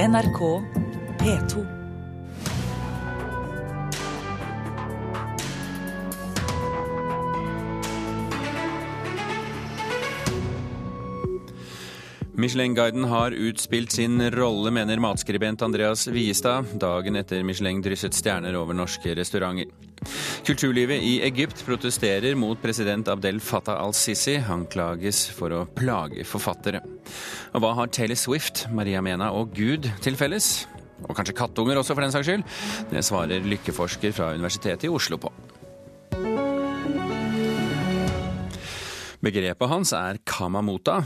NRK P2. Michelin-guiden har utspilt sin rolle, mener matskribent Andreas Viestad, dagen etter Michelin drysset stjerner over norske restauranter. Kulturlivet i Egypt protesterer mot president Abdel Fattah al-Sisi. Han klages for å plage forfattere. Og hva har Taylor Swift, Maria Mena og Gud til felles? Og kanskje kattunger også, for den saks skyld? Det svarer lykkeforsker fra Universitetet i Oslo på. Begrepet hans er kamamuta,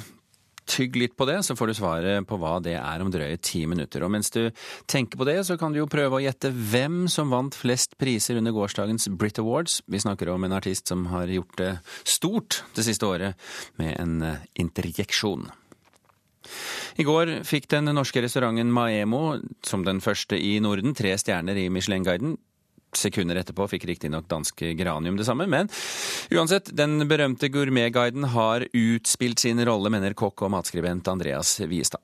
Tygg litt på det, så får du svaret på hva det er om drøye ti minutter. Og mens du tenker på det, så kan du jo prøve å gjette hvem som vant flest priser under gårsdagens Brit Awards. Vi snakker om en artist som har gjort det stort det siste året med en eh, interjeksjon. I går fikk den norske restauranten Maemo, som den første i Norden, tre stjerner i Michelin-guiden. Sekunder etterpå fikk riktignok danske Granium det samme, men uansett, den berømte gourmetguiden har utspilt sin rolle, mener kokk og matskribent Andreas Viestad.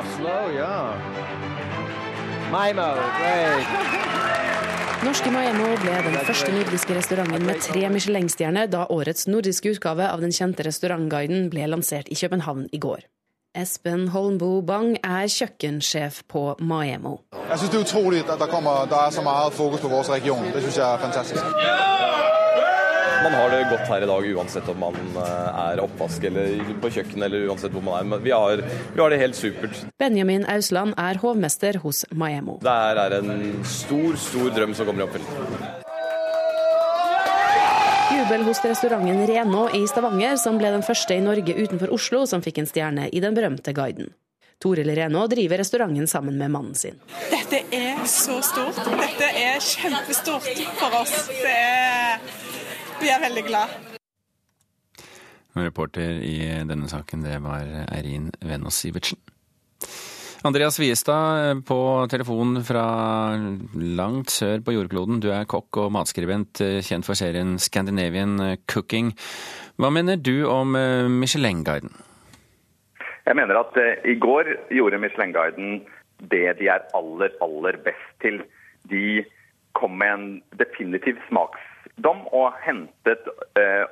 Oslo, ja. Maimo, great. Norske Maemo ble den første nordiske restauranten med tre Michelin-stjerner da årets nordiske utgave av den kjente restaurantguiden ble lansert i København i går. Espen Holmbo Bang er kjøkkensjef på Maemo. Jeg syns det er utrolig at det, kommer, det er så mye fokus på vår region. Det syns jeg er fantastisk. Man har det godt her i dag uansett om man eh, er oppvask eller på kjøkken eller uansett hvor man er. Men vi har, vi har det helt supert. Benjamin Ausland er hovmester hos Maemo. Det er en stor, stor drøm som kommer i oppfyllelse. Jubel hos restauranten Reno i Stavanger, som ble den første i Norge utenfor Oslo som fikk en stjerne i den berømte guiden. Toril Reno driver restauranten sammen med mannen sin. Dette er så stort. Dette er kjempestort for oss. Er, vi er veldig glad. Reporter i denne saken, det var Eirin Venås Sivertsen. Andreas Viestad på telefon fra langt sør på jordkloden. Du er kokk og matskribent, kjent for serien Scandinavian Cooking. Hva mener du om Michelin-guiden? Jeg mener at i går gjorde Michelin-guiden det de er aller, aller best til. De kom med en definitiv smaksdom og hentet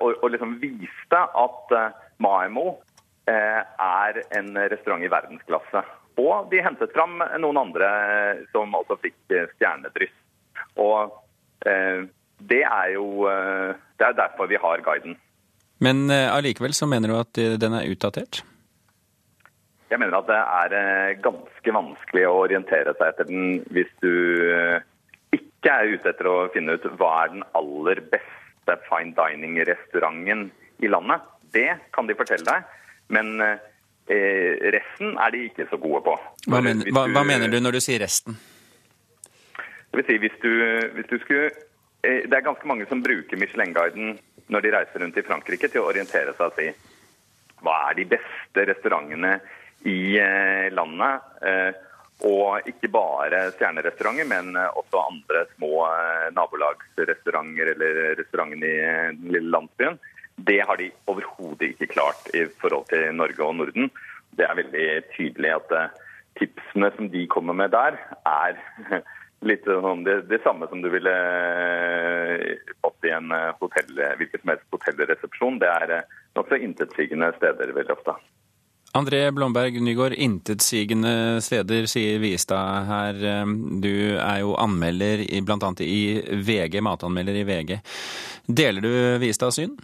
og, og, liksom viste at Maimo er en restaurant i verdensklasse. Og de hentet fram noen andre som altså fikk stjernedryss. Og det er jo Det er derfor vi har guiden. Men allikevel så mener du at den er utdatert? Jeg mener at det er ganske vanskelig å orientere seg etter den hvis du ikke er ute etter å finne ut hva er den aller beste fine dining-restauranten i landet. Det kan de fortelle deg. Men resten er de ikke så gode på. Hva, men, hva, hva mener du når du sier resten? Det vil si, hvis du, hvis du skulle Det er ganske mange som bruker Michelin-guiden når de reiser rundt i Frankrike til å orientere seg og si hva er de beste restaurantene i landet. Og ikke bare stjernerestauranter, men også andre små nabolagsrestauranter eller restauranter i den lille landsbyen. Det har de overhodet ikke klart i forhold til Norge og Norden. Det er veldig tydelig at tipsene som de kommer med der, er litt sånn det, det samme som du ville fått i en hotell, hvilken som helst hotellresepsjon. Det er nokså intetsigende steder veldig ofte. André Blomberg Nygaard, intetsigende steder, sier Viestad her. Du er jo anmelder bl.a. i VG, matanmelder i VG. Deler du Viestads syn?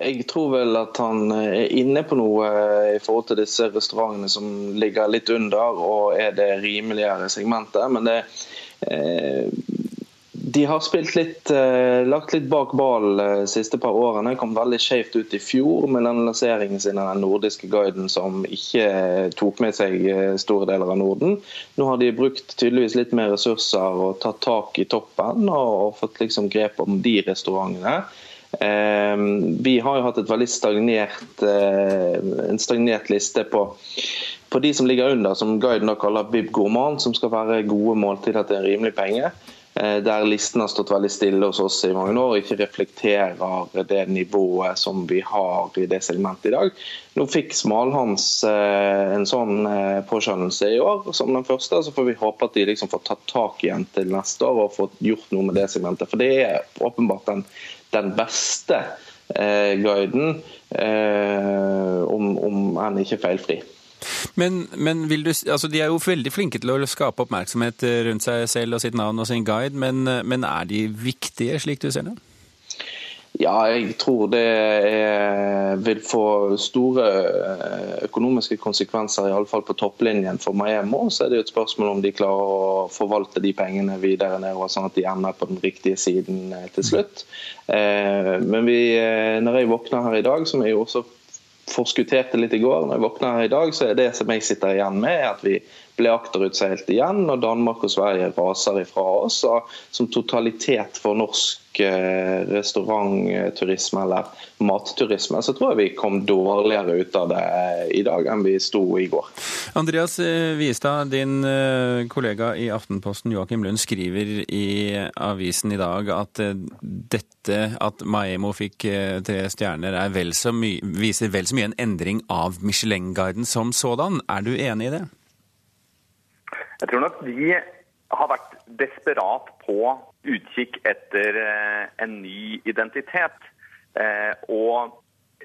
Jeg tror vel at han er inne på noe i forhold til disse restaurantene som ligger litt under og er det rimeligere segmentet. Men det, de har spilt litt, lagt litt bak ballen de siste par årene. Kom veldig skjevt ut i fjor med den lanseringen sin av den nordiske guiden som ikke tok med seg store deler av Norden. Nå har de brukt tydeligvis litt mer ressurser og tatt tak i toppen og fått liksom grep om de restaurantene. Vi har jo hatt et veldig stagnert, en stagnert liste på, på de som ligger under, som guiden da kaller Bib Gourmand, som skal være gode måltider til en rimelig penge. Eh, der listen har stått veldig stille hos oss i mange år, ikke reflekterer det nivået som vi har i det segmentet i dag. Nå fikk Smalhans eh, en sånn påskjønnelse i år som den første. Så får vi håpe at de liksom får tatt tak igjen til neste år og fått gjort noe med det segmentet. For det er åpenbart den, den beste eh, guiden, eh, om, om enn ikke feilfri. Men, men du, altså de er jo veldig flinke til å skape oppmerksomhet rundt seg selv og sitt navn og sin guide, men, men er de viktige, slik du ser det? Ja, jeg tror det er, vil få store eh, økonomiske konsekvenser, iallfall på topplinjen for Maemo. Så er det jo et spørsmål om de klarer å forvalte de pengene videre nedover, sånn at de ender på den riktige siden eh, til slutt. Eh, men vi, når jeg våkner her i dag, som jeg jo også forskutterte litt i går. Når jeg her i dag, så er det som jeg sitter igjen med, at vi ble akterutseilt igjen, og Danmark og Sverige raser ifra oss. Og som totalitet for norsk eh, restaurantturisme eller matturisme, så tror jeg vi kom dårligere ut av det i dag enn vi sto i går. Andreas eh, Viestad, din eh, kollega i Aftenposten Joakim Lund skriver i avisen i dag at dette at Maemo fikk tre stjerner vel viser vel så mye en endring av Michelin-guiden som sådan. Er du enig i det? Jeg tror nok de har vært desperat på utkikk etter eh, en ny identitet. Eh, og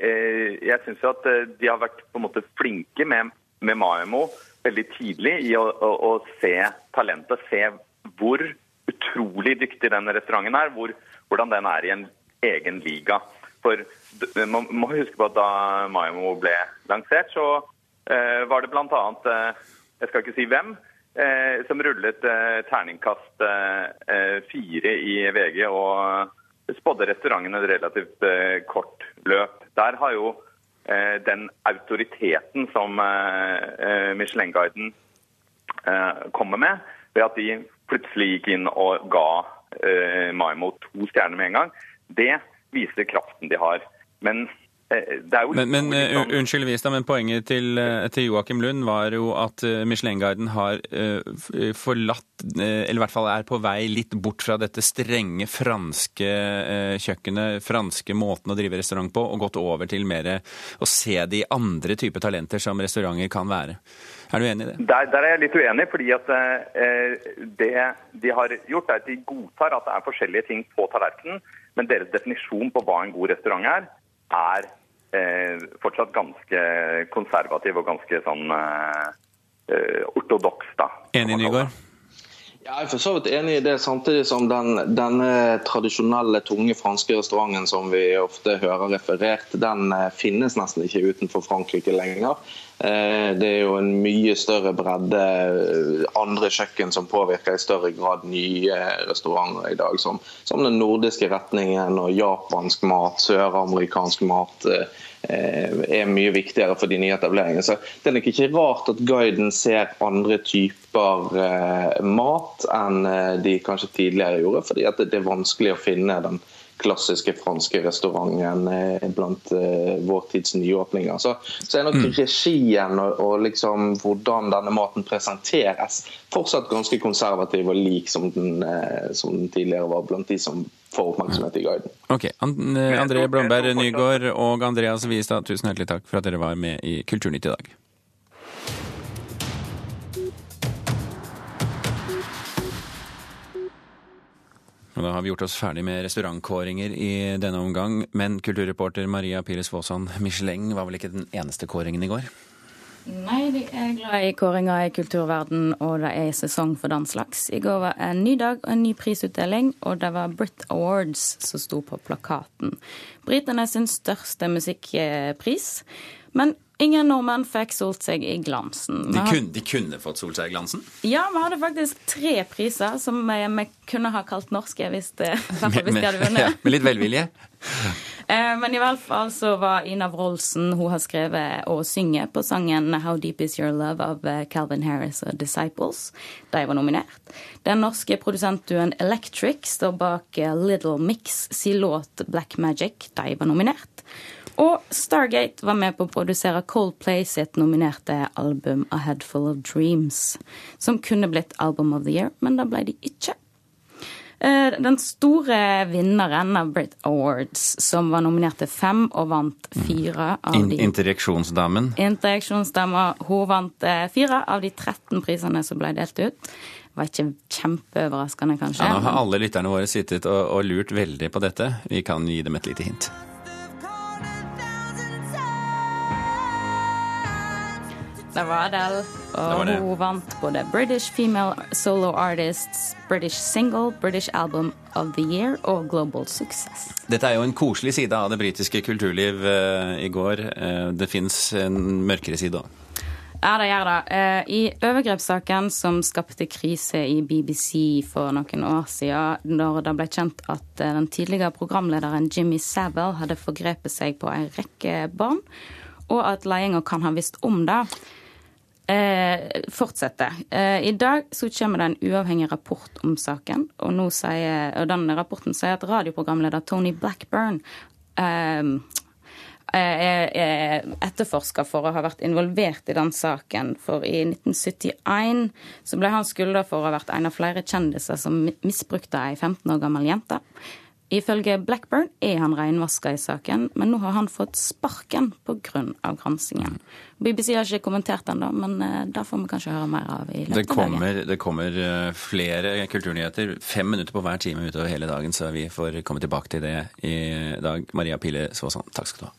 eh, jeg syns at de har vært på en måte flinke med, med Maimo veldig tidlig i å, å, å, se talentet, se hvor utrolig dyktig den restauranten er, hvor, hvordan den er i en egen liga. For man må huske på at da Maimo ble lansert, så var det bl.a. Jeg skal ikke si hvem, som rullet eh, terningkast eh, fire i VG og spådde restauranten et relativt eh, kort løp. Der har jo eh, den autoriteten som eh, Michelin-guiden kommer med, ved at de plutselig gikk inn og ga Maimo to stjerner med en gang, det viser kraften de har. Men Eh, men, men uh, unnskyld Vista, men poenget til, uh, til Joakim Lund var jo at Michelin-guiden har forlatt, eller i hvert fall er på vei litt bort fra dette strenge franske kjøkkenet, franske måten å drive restaurant på, og gått over til mer å se de andre typer talenter som restauranter kan være. Er du enig i det? Der, der er jeg litt uenig, fordi at det de har gjort, er at de godtar at det er forskjellige ting på tallerkenen, men deres definisjon på hva en god restaurant er, er eh, fortsatt ganske konservativ og ganske sånn eh, eh ortodoks. da. Enig, Nygaard? Jeg er for så vidt enig i det, samtidig som den, denne tradisjonelle, tunge franske restauranten som vi ofte hører referert, den eh, finnes nesten ikke utenfor Frankrike lenger. Eh, det er jo en mye større bredde andre kjøkken som påvirker i større grad nye restauranter i dag, som, som den nordiske retningen og japansk mat, søramerikansk mat Eh, er mye viktigere for de nye etableringene. Så Det er nok ikke rart at guiden ser andre typer eh, mat enn eh, de kanskje tidligere gjorde, fordi det er vanskelig å finne den klassiske franske restauranten blant vår tids nyåpninger. Så, så er nok mm. regien og, og liksom hvordan denne maten presenteres, fortsatt ganske konservativ og lik som den, som den tidligere var blant de som får oppmerksomhet i guiden. Ok, And André Blomberg Nygaard og Andreas Wiestad, tusen hjertelig takk for at dere var med i Kulturnytt i dag. Og da har vi gjort oss ferdig med restaurantkåringer i denne omgang. Men kulturreporter Maria Pires Vaasan, Michelin var vel ikke den eneste kåringen i går? Nei, de er glad i kåringer i kulturverden, og det er sesong for den slags. I går var en ny dag og en ny prisutdeling, og det var Brit Awards som sto på plakaten. Britenes sin største musikkpris. Men ingen nordmenn fikk solt seg i glansen. De kunne, de kunne, fått solt seg i glansen? Ja, vi hadde faktisk tre priser som vi, kunne ha kalt norske hvis, det, hvis de hadde vunnet. Ja, med litt velvilje? Eh, men i hvert fall så var Ina Wroldsen Hun har skrevet og synger på sangen 'How Deep Is Your Love' av eh, Calvin Harris og Disciples. De var nominert. Den norske produsentduen Electric står bak eh, Little Mix sin låt 'Black Magic'. De var nominert. Og Stargate var med på å produsere Coldplay sitt nominerte album 'A Head Full of Dreams', som kunne blitt Album of the Year, men da ble de ikke. Eh, Den store vinneren av Brit Awards, som var nominert til fem og vant fire av de Interjeksjonsdamen. Interjeksjonsdama, hun vant eh, fire av de 13 prisene som ble delt ut. Var ikke kjempeoverraskende, kanskje. Ja, nå har alle lytterne våre sittet og, og lurt veldig på dette. Vi kan gi dem et lite hint. Det var Adele, og var hun vant både British Female Solo Artists, British Single, British Album of the Year og Global Success. Dette er jo en koselig side av det britiske kulturliv uh, i går. Uh, det fins en mørkere side òg. Ja, det gjør det. Eh, I overgrepssaken som skapte krise i BBC for noen år siden, når det ble kjent at den tidligere programlederen Jimmy Savile hadde forgrepet seg på en rekke barn, og at ledelsen kan ha visst om det, eh, fortsetter. Eh, I dag så kommer det en uavhengig rapport om saken, og, sier, og den rapporten sier at radioprogramleder Tony Blackburn eh, er, er etterforska for å ha vært involvert i den saken. For i 1971 så ble han skylda for å ha vært en av flere kjendiser som misbrukte ei 15 år gammel jente. Ifølge Blackburn er han reinvaska i saken, men nå har han fått sparken pga. granskingen. BBC har ikke kommentert den, da, men da det får vi kanskje høre mer av i Det løpet av dagen. det kommer eh, flere kulturnyheter, fem minutter på hver time utover hele dagen, så vi får komme tilbake til det i dag. Maria Pile Svåsand, takk skal du ha.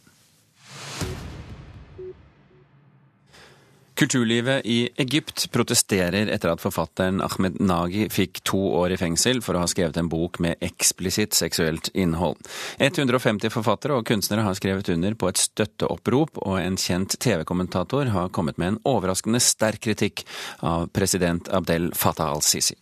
Kulturlivet i Egypt protesterer etter at forfatteren Ahmed Nagi fikk to år i fengsel for å ha skrevet en bok med eksplisitt seksuelt innhold. 150 forfattere og kunstnere har skrevet under på et støtteopprop, og en kjent TV-kommentator har kommet med en overraskende sterk kritikk av president Abdel Fattah al-Sisi.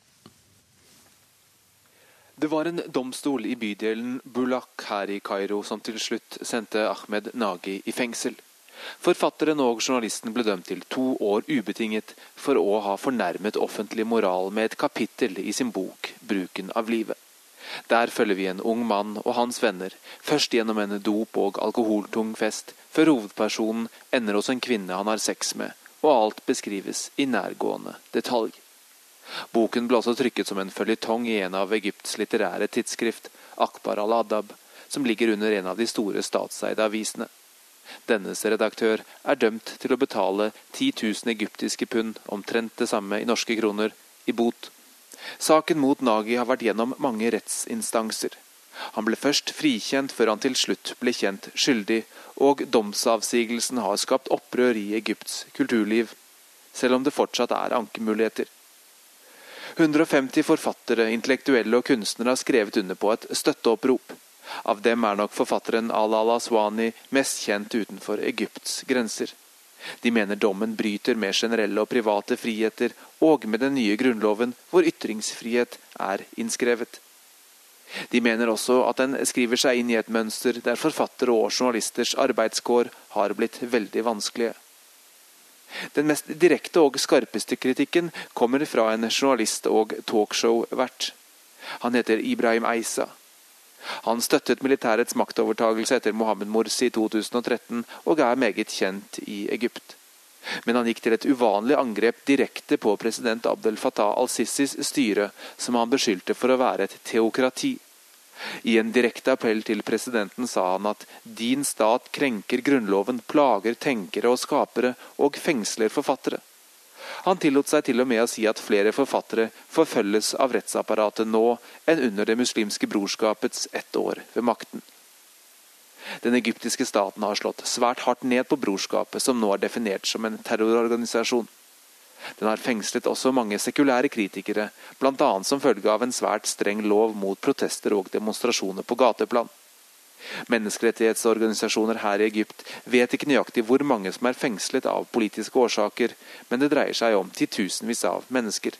Det var en domstol i bydelen Bulak her i Kairo som til slutt sendte Ahmed Nagi i fengsel. Forfatteren og journalisten ble dømt til to år ubetinget for å ha fornærmet offentlig moral med et kapittel i sin bok 'Bruken av livet'. Der følger vi en ung mann og hans venner, først gjennom en dop- og alkoholtung fest, før hovedpersonen ender hos en kvinne han har sex med, og alt beskrives i nærgående detalj. Boken ble også trykket som en føljetong i en av Egypts litterære tidsskrift, Akbar al-Adab, som ligger under en av de store statseide avisene. Dennes redaktør er dømt til å betale 10 000 egyptiske pund, omtrent det samme i norske kroner, i bot. Saken mot Nagi har vært gjennom mange rettsinstanser. Han ble først frikjent før han til slutt ble kjent skyldig, og domsavsigelsen har skapt opprør i Egypts kulturliv, selv om det fortsatt er ankemuligheter. 150 forfattere, intellektuelle og kunstnere har skrevet under på et støtteopprop. Av dem er nok forfatteren Al-Ala Swani mest kjent utenfor Egypts grenser. De mener dommen bryter med generelle og private friheter, og med den nye grunnloven, hvor ytringsfrihet er innskrevet. De mener også at den skriver seg inn i et mønster der forfattere og journalisters arbeidskår har blitt veldig vanskelige. Den mest direkte og skarpeste kritikken kommer fra en journalist og talkshow-vert. Han heter Ibrahim Eisa. Han støttet militærets maktovertagelse etter Mohammed Morsi i 2013, og er meget kjent i Egypt. Men han gikk til et uvanlig angrep direkte på president Abdel Fattah al-Sissis styre, som han beskyldte for å være et teokrati. I en direkte appell til presidenten sa han at din stat krenker grunnloven, plager tenkere og skapere og fengsler forfattere. Han tillot seg til og med å si at flere forfattere forfølges av rettsapparatet nå enn under Det muslimske brorskapets ett år ved makten. Den egyptiske staten har slått svært hardt ned på brorskapet, som nå er definert som en terrororganisasjon. Den har fengslet også mange sekulære kritikere, bl.a. som følge av en svært streng lov mot protester og demonstrasjoner på gateplan. Menneskerettighetsorganisasjoner her i Egypt vet ikke nøyaktig hvor mange som er fengslet av politiske årsaker, men det dreier seg om titusenvis av mennesker.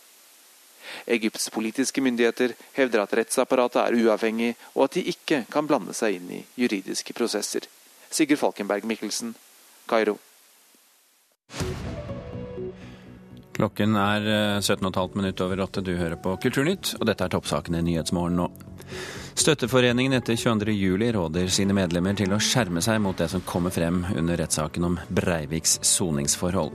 Egypts politiske myndigheter hevder at rettsapparatet er uavhengig, og at de ikke kan blande seg inn i juridiske prosesser. Sigurd Falkenberg Mikkelsen, Kairo. Klokken er eh, 17,5 minutter over åtte. Du hører på Kulturnytt, og dette er toppsakene i Nyhetsmorgen nå. Støtteforeningen etter 22.07 råder sine medlemmer til å skjerme seg mot det som kommer frem under rettssaken om Breiviks soningsforhold.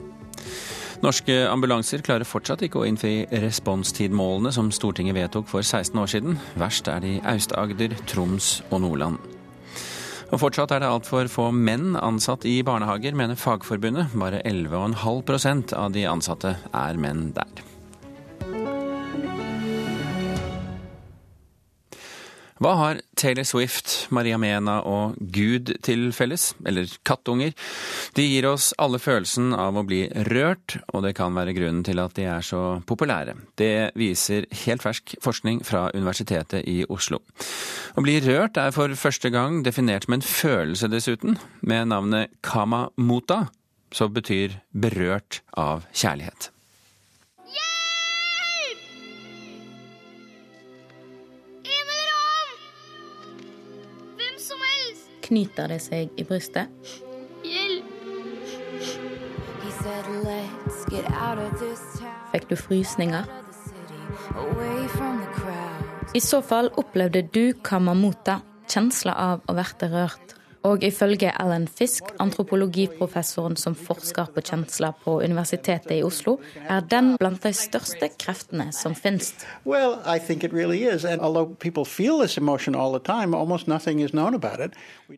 Norske ambulanser klarer fortsatt ikke å innfri responstidmålene som Stortinget vedtok for 16 år siden. Verst er det i Aust-Agder, Troms og Nordland. Og fortsatt er det altfor få menn ansatt i barnehager, mener Fagforbundet. Bare 11,5% av de ansatte er menn der. Hva har Taylor Swift, Maria Mena og Gud til felles? Eller kattunger? De gir oss alle følelsen av å bli rørt, og det kan være grunnen til at de er så populære. Det viser helt fersk forskning fra Universitetet i Oslo. Å bli rørt er for første gang definert som en følelse, dessuten, med navnet kamamota, som betyr berørt av kjærlighet. Knyter det seg i brystet. Hjelp! Fikk du frysninger? I så fall opplevde du Kamamuta, kjensla av å verte rørt. Og ifølge Alan Fisk, antropologiprofessoren som forsker på kjensler på Universitetet i Oslo, er den blant de største kreftene som finnes. Well, really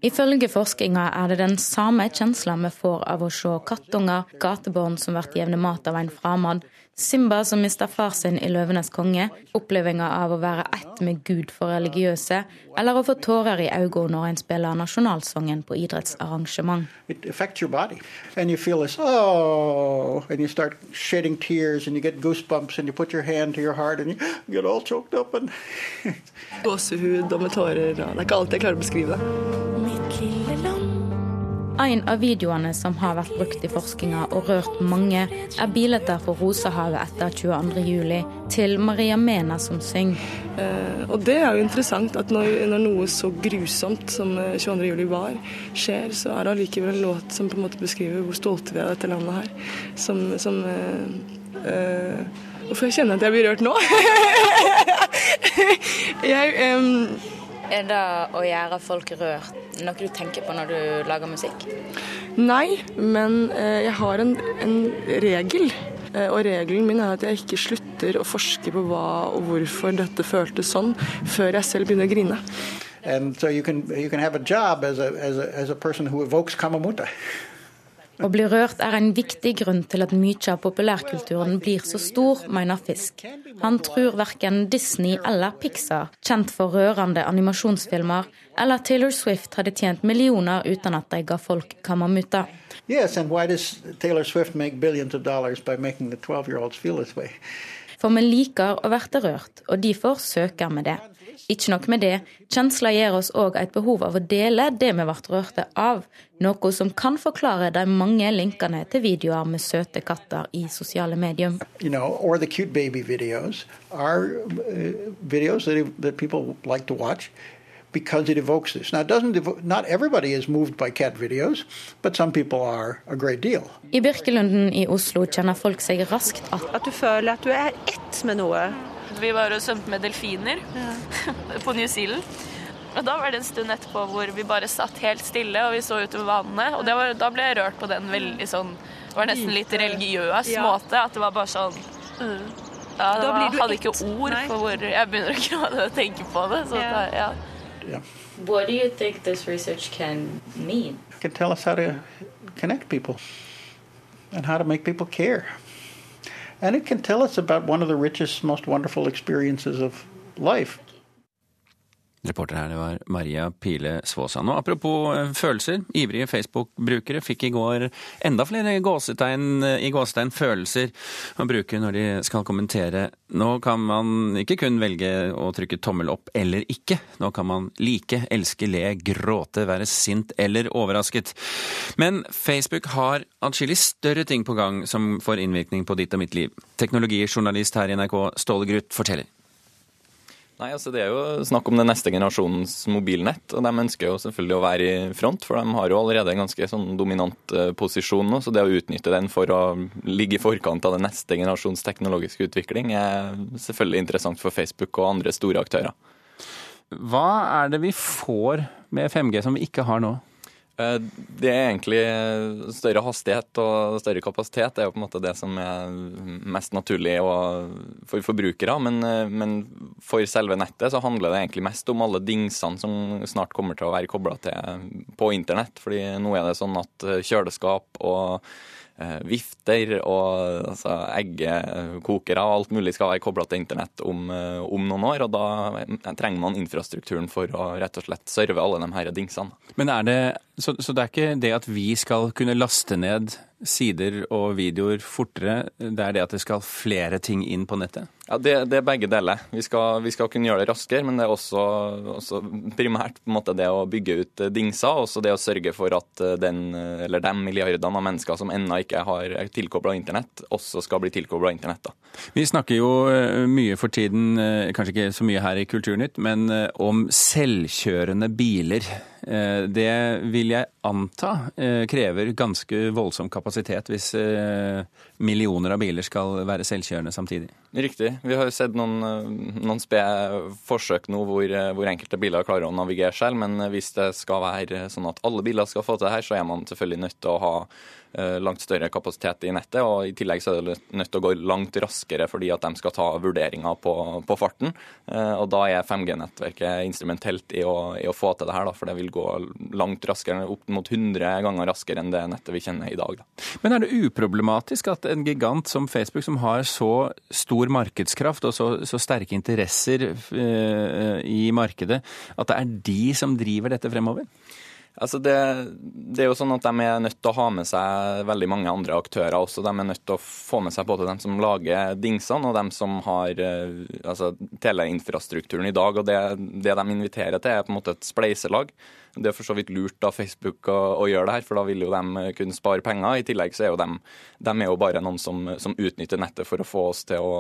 Ifølge forskninga er det den samme kjensla vi får av å se kattunger, gatebarn som blir jevne mat av en fremmed, Simba som mista far sin i 'Løvenes konge', opplevelsen av å være ett med Gud for religiøse, eller å få tårer i øynene når en spiller nasjonalsangen på idrettsarrangement. Oh, Gåsehud og med tårer. Det er ikke alt jeg klarer å beskrive en av videoene som har vært brukt i forskninga og rørt mange, er bilder fra Rosehavet etter 22.07. til Maria Mena som synger. Eh, og det er jo interessant at når, når noe så grusomt som 22.07 eh, var, skjer, så er det allikevel en låt som på en måte beskriver hvor stolte vi er av dette landet her. Som, som eh, eh, Hvorfor jeg kjenner at jeg blir rørt nå? jeg... Er det å gjøre folk rørt noe du tenker på når du lager musikk? Nei, men eh, jeg har en, en regel. Eh, og regelen min er at jeg ikke slutter å forske på hva og hvorfor dette føltes sånn, før jeg selv begynner å grine. And so you can, you can have a job as a, as a, as a person who evokes Kamamuta. Å bli rørt er en viktig grunn til at mye av populærkulturen blir så stor, mener Fisk. Han tror verken Disney eller Pixar, kjent for rørende animasjonsfilmer, eller Taylor Swift hadde tjent millioner uten at de ga folk kamamuta. Yes, and why does Taylor Swift make billions of dollars by making the 12-year-olds feel this way? For vi liker å bli rørt, og derfor søker vi det. Ikke nok med det, kjensler gir oss òg et behov av å dele det vi ble rørte av, noe som kan forklare de mange linkene til videoer med søte katter i sosiale medier. You know, or the cute baby videos are uh, videos that, that people like to watch because it evokes this. Now, it doesn't evo not everybody is moved by cat videos, but some people are a great deal. I Birkelunden i Oslo kjenner folk seg raskt at At du føler at du er ett med noe. Vi var og svømte med delfiner ja. på New Zealand. Og Da var det en stund etterpå hvor vi bare satt helt stille og vi så utover vannet. Og var, da ble jeg rørt på den veldig sånn Det var nesten litt religiøs ja. måte. At det var bare sånn mm. ja, det var, hadde ikke ord for hvor jeg begynner å gråte og tenke på det. Så da, ja. Yeah. What do you think this research can mean? It can tell us how to connect people and how to make people care. And it can tell us about one of the richest, most wonderful experiences of life. Reporter her det var Maria Pile Svåsand. Og apropos eh, følelser. Ivrige Facebook-brukere fikk i går enda flere gåsetegn, eh, i gåsetegn følelser å bruke når de skal kommentere. Nå kan man ikke kun velge å trykke tommel opp eller ikke. Nå kan man like, elske, le, gråte, være sint eller overrasket. Men Facebook har atskillig større ting på gang som får innvirkning på ditt og mitt liv. Teknologijournalist her i NRK, Ståle Gruth, forteller. Nei, altså Det er jo snakk om den neste generasjonens mobilnett. og De ønsker jo selvfølgelig å være i front, for de har jo allerede en ganske sånn dominant eh, posisjon nå. Så det å utnytte den for å ligge i forkant av den neste generasjons teknologiske utvikling er selvfølgelig interessant for Facebook og andre store aktører. Hva er det vi får med 5G som vi ikke har nå? Eh, Det er egentlig eh, større hastighet og større kapasitet er jo på en måte det som er mest naturlig for forbrukere. Men, eh, men for selve nettet så handler det egentlig mest om alle dingsene som snart kommer til å være kobla til på internett. Fordi nå er det sånn at kjøleskap og vifter og altså, eggekokere og alt mulig skal være kobla til internett om, om noen år. Og da trenger man infrastrukturen for å rett og slett serve alle de her dingsene. Men er det, så, så det er ikke det at vi skal kunne laste ned sider og videoer fortere, det er det at det skal flere ting inn på nettet? Ja, det, det er begge deler. Vi skal, vi skal kunne gjøre det raskere, men det er også, også primært måte det å bygge ut eh, dingser, og også det å sørge for at eh, den, eh, eller de milliardene av mennesker som ennå ikke har tilkobla internett, også skal bli tilkobla internett. da. Vi snakker jo mye for tiden, kanskje ikke så mye her i Kulturnytt, men om selvkjørende biler. Eh, Det vil jeg anta eh, krever ganske voldsom kapasitet hvis eh, millioner av biler skal være selvkjørende samtidig. Riktig. Vi har jo sett noen, noen spede forsøk nå hvor, hvor enkelte biler klarer å navigere selv, men hvis det skal være sånn at alle biler skal få til det her, så er man selvfølgelig nødt til å ha langt større kapasitet i nettet, og i tillegg så er det nødt til å gå langt raskere fordi at de skal ta vurderinger på, på farten. Eh, Og da er 5G-nettverket instrumentelt i å, i å få til det her, da, for det vil gå langt raskere, opp mot 100 ganger raskere enn det nettet vi kjenner i dag. Da. Men er det uproblematisk at en gigant som Facebook, som har så stor markedskraft og så, så sterke interesser eh, i markedet, at det er de som driver dette fremover? Altså det, det er jo sånn at De er nødt til å ha med seg veldig mange andre aktører også. De er nødt til å få med seg både dem som lager dingsene og dem som har eh, altså, teleinfrastrukturen i dag. og det, det de inviterer til, er på en måte et spleiselag. Det er for så vidt lurt av Facebook å, å gjøre det her, for da vil jo de kunne spare penger. I tillegg så er jo de, de er jo bare noen som, som utnytter nettet for å få oss til å,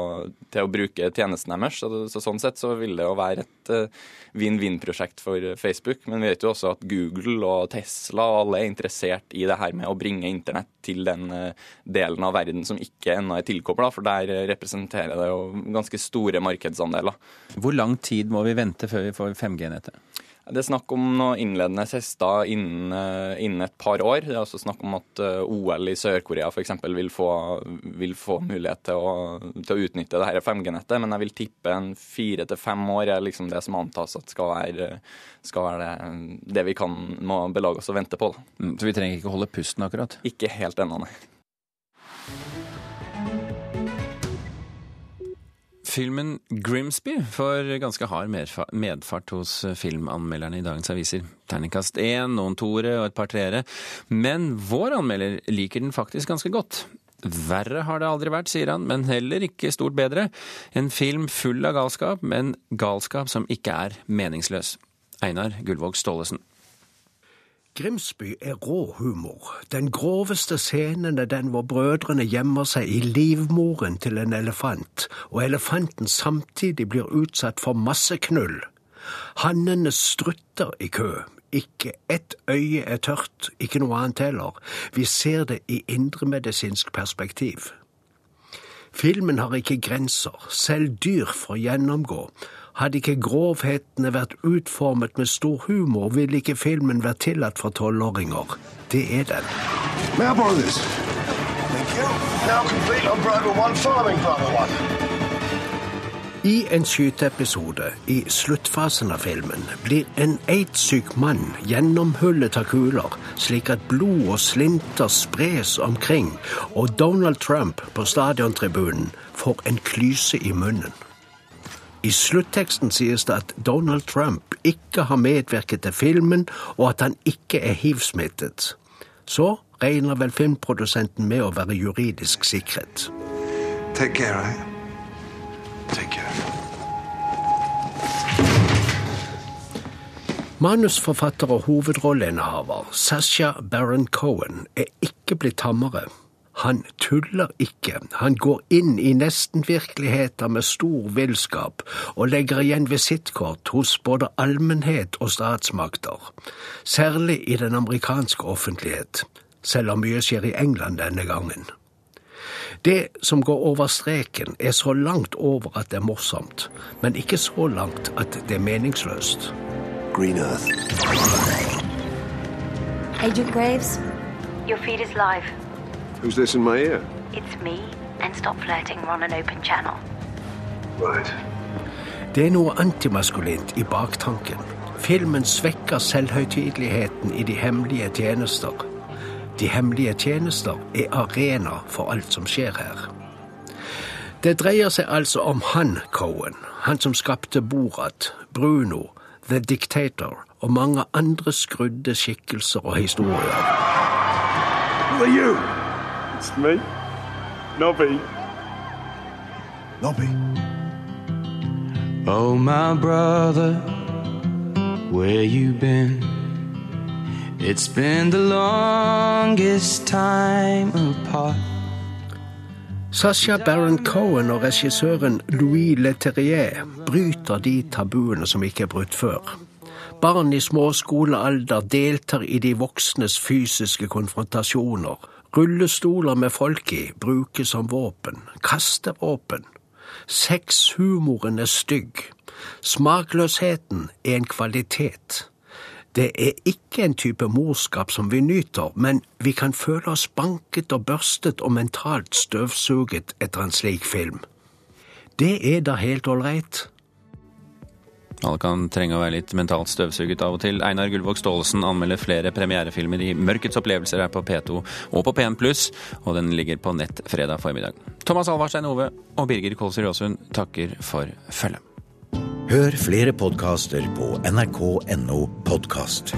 til å bruke tjenesten deres. Så, så sånn sett så vil det jo være et eh, vinn-vinn-prosjekt for Facebook. Men vi vet jo også at Google og Tesla og alle er interessert i det her med å bringe internett til den eh, delen av verden som ikke ennå er tilkobla, for der eh, representerer det jo ganske store markedsandeler. Hvor lang tid må vi vente før vi får 5G-nettet? Det er snakk om noen innledende tester innen, eh, innen et par år. Det er også snakk om at eh, OL i Sør-Korea f.eks. Vil, få, vil få mulighet til å, til å utnytte det her 5G-nettet, men jeg vil tippe en fire til fem år er liksom det som antas at skal være, skal være det, det vi kan må belage oss å vente på. Da. Mm, Så vi trenger ikke holde pusten akkurat? Ikke helt ennå, nei. Filmen Grimsby får ganske hard medfart hos filmanmelderne i dagens aviser. Terningkast én, noen toere og et par treere. Men vår anmelder liker den faktisk ganske godt. Verre har det aldri vært, sier han, men heller ikke stort bedre. En film full av galskap, men galskap som ikke er meningsløs. Einar Gullvåg Staalesen. Grimsby er rå humor. Den groveste scenen er den hvor brødrene gjemmer seg i livmoren til en elefant, og elefanten samtidig blir utsatt for masse knull. Hannene strutter i kø. Ikke ett øye er tørt, ikke noe annet heller. Vi ser det i indremedisinsk perspektiv. Filmen har ikke grenser, selv dyr får gjennomgå. Hadde ikke grovhetene vært utformet med stor humor, ville ikke filmen vært tillatt for tolvåringer. Det er den. May I borrow this? Thank you. Now complete on Bravo 1, following Bravo 1. I en skyteepisode i sluttfasen av filmen blir en aidssyk mann gjennomhullet av kuler, slik at blod og slinter spres omkring, og Donald Trump på stadiontribunen får en klyse i munnen. I slutteksten sies det at Donald Trump ikke har medvirket til filmen, og at han ikke er hiv-smittet. Så regner vel filmprodusenten med å være juridisk sikret. Take care, eh? Take care. Manusforfatter og hovedrolleinnehaver Sasha Baron Cohen er ikke blitt tammere. Han tuller ikke, han går inn i nesten-virkeligheter med stor villskap og legger igjen visittkort hos både allmennhet og statsmakter, særlig i den amerikanske offentlighet, selv om mye skjer i England denne gangen. Det som går over streken, er så langt over at det er morsomt, men ikke så langt at det er meningsløst. Green Earth. Agent Graves, your feed is live. Who's this in my ear? It's me. And stop flirting. We're on an open channel. Right. Det er noe antimaskulint i baktanken. Filmen svekker selvhøytideligheten i de hemmelige tjenester. De hemmelige tjenester er arena for alt som skjer her. Det dreier seg altså om han Cohen, han som skapte Borat, Bruno, The Dictator og mange andre skrudde skikkelser og historier. Who are you? It's me. Nobby. Nobby. Oh, my brother, where you been? It's been the longest time apart. Sasha Baron Cohen og regissøren Louis Leterrier bryter de tabuene som ikke er brutt før. Barn i småskolealder deltar i de voksnes fysiske konfrontasjoner. Rullestoler med folk i brukes som våpen. Kastevåpen. Sexhumoren er stygg. Smakløsheten er en kvalitet. Det er ikke en type morskap som vi nyter, men vi kan føle oss banket og børstet og mentalt støvsuget etter en slik film. Det er da helt ålreit. Alle kan trenge å være litt mentalt støvsuget av og til. Einar Gullvåg Staalesen anmelder flere premierefilmer i Mørkets opplevelser her på P2 og på P1 Pluss, og den ligger på nett fredag formiddag. Thomas Alvarstein Ove og Birger Kolsrud Aasund takker for følget. Hør flere podkaster på nrk.no podkast.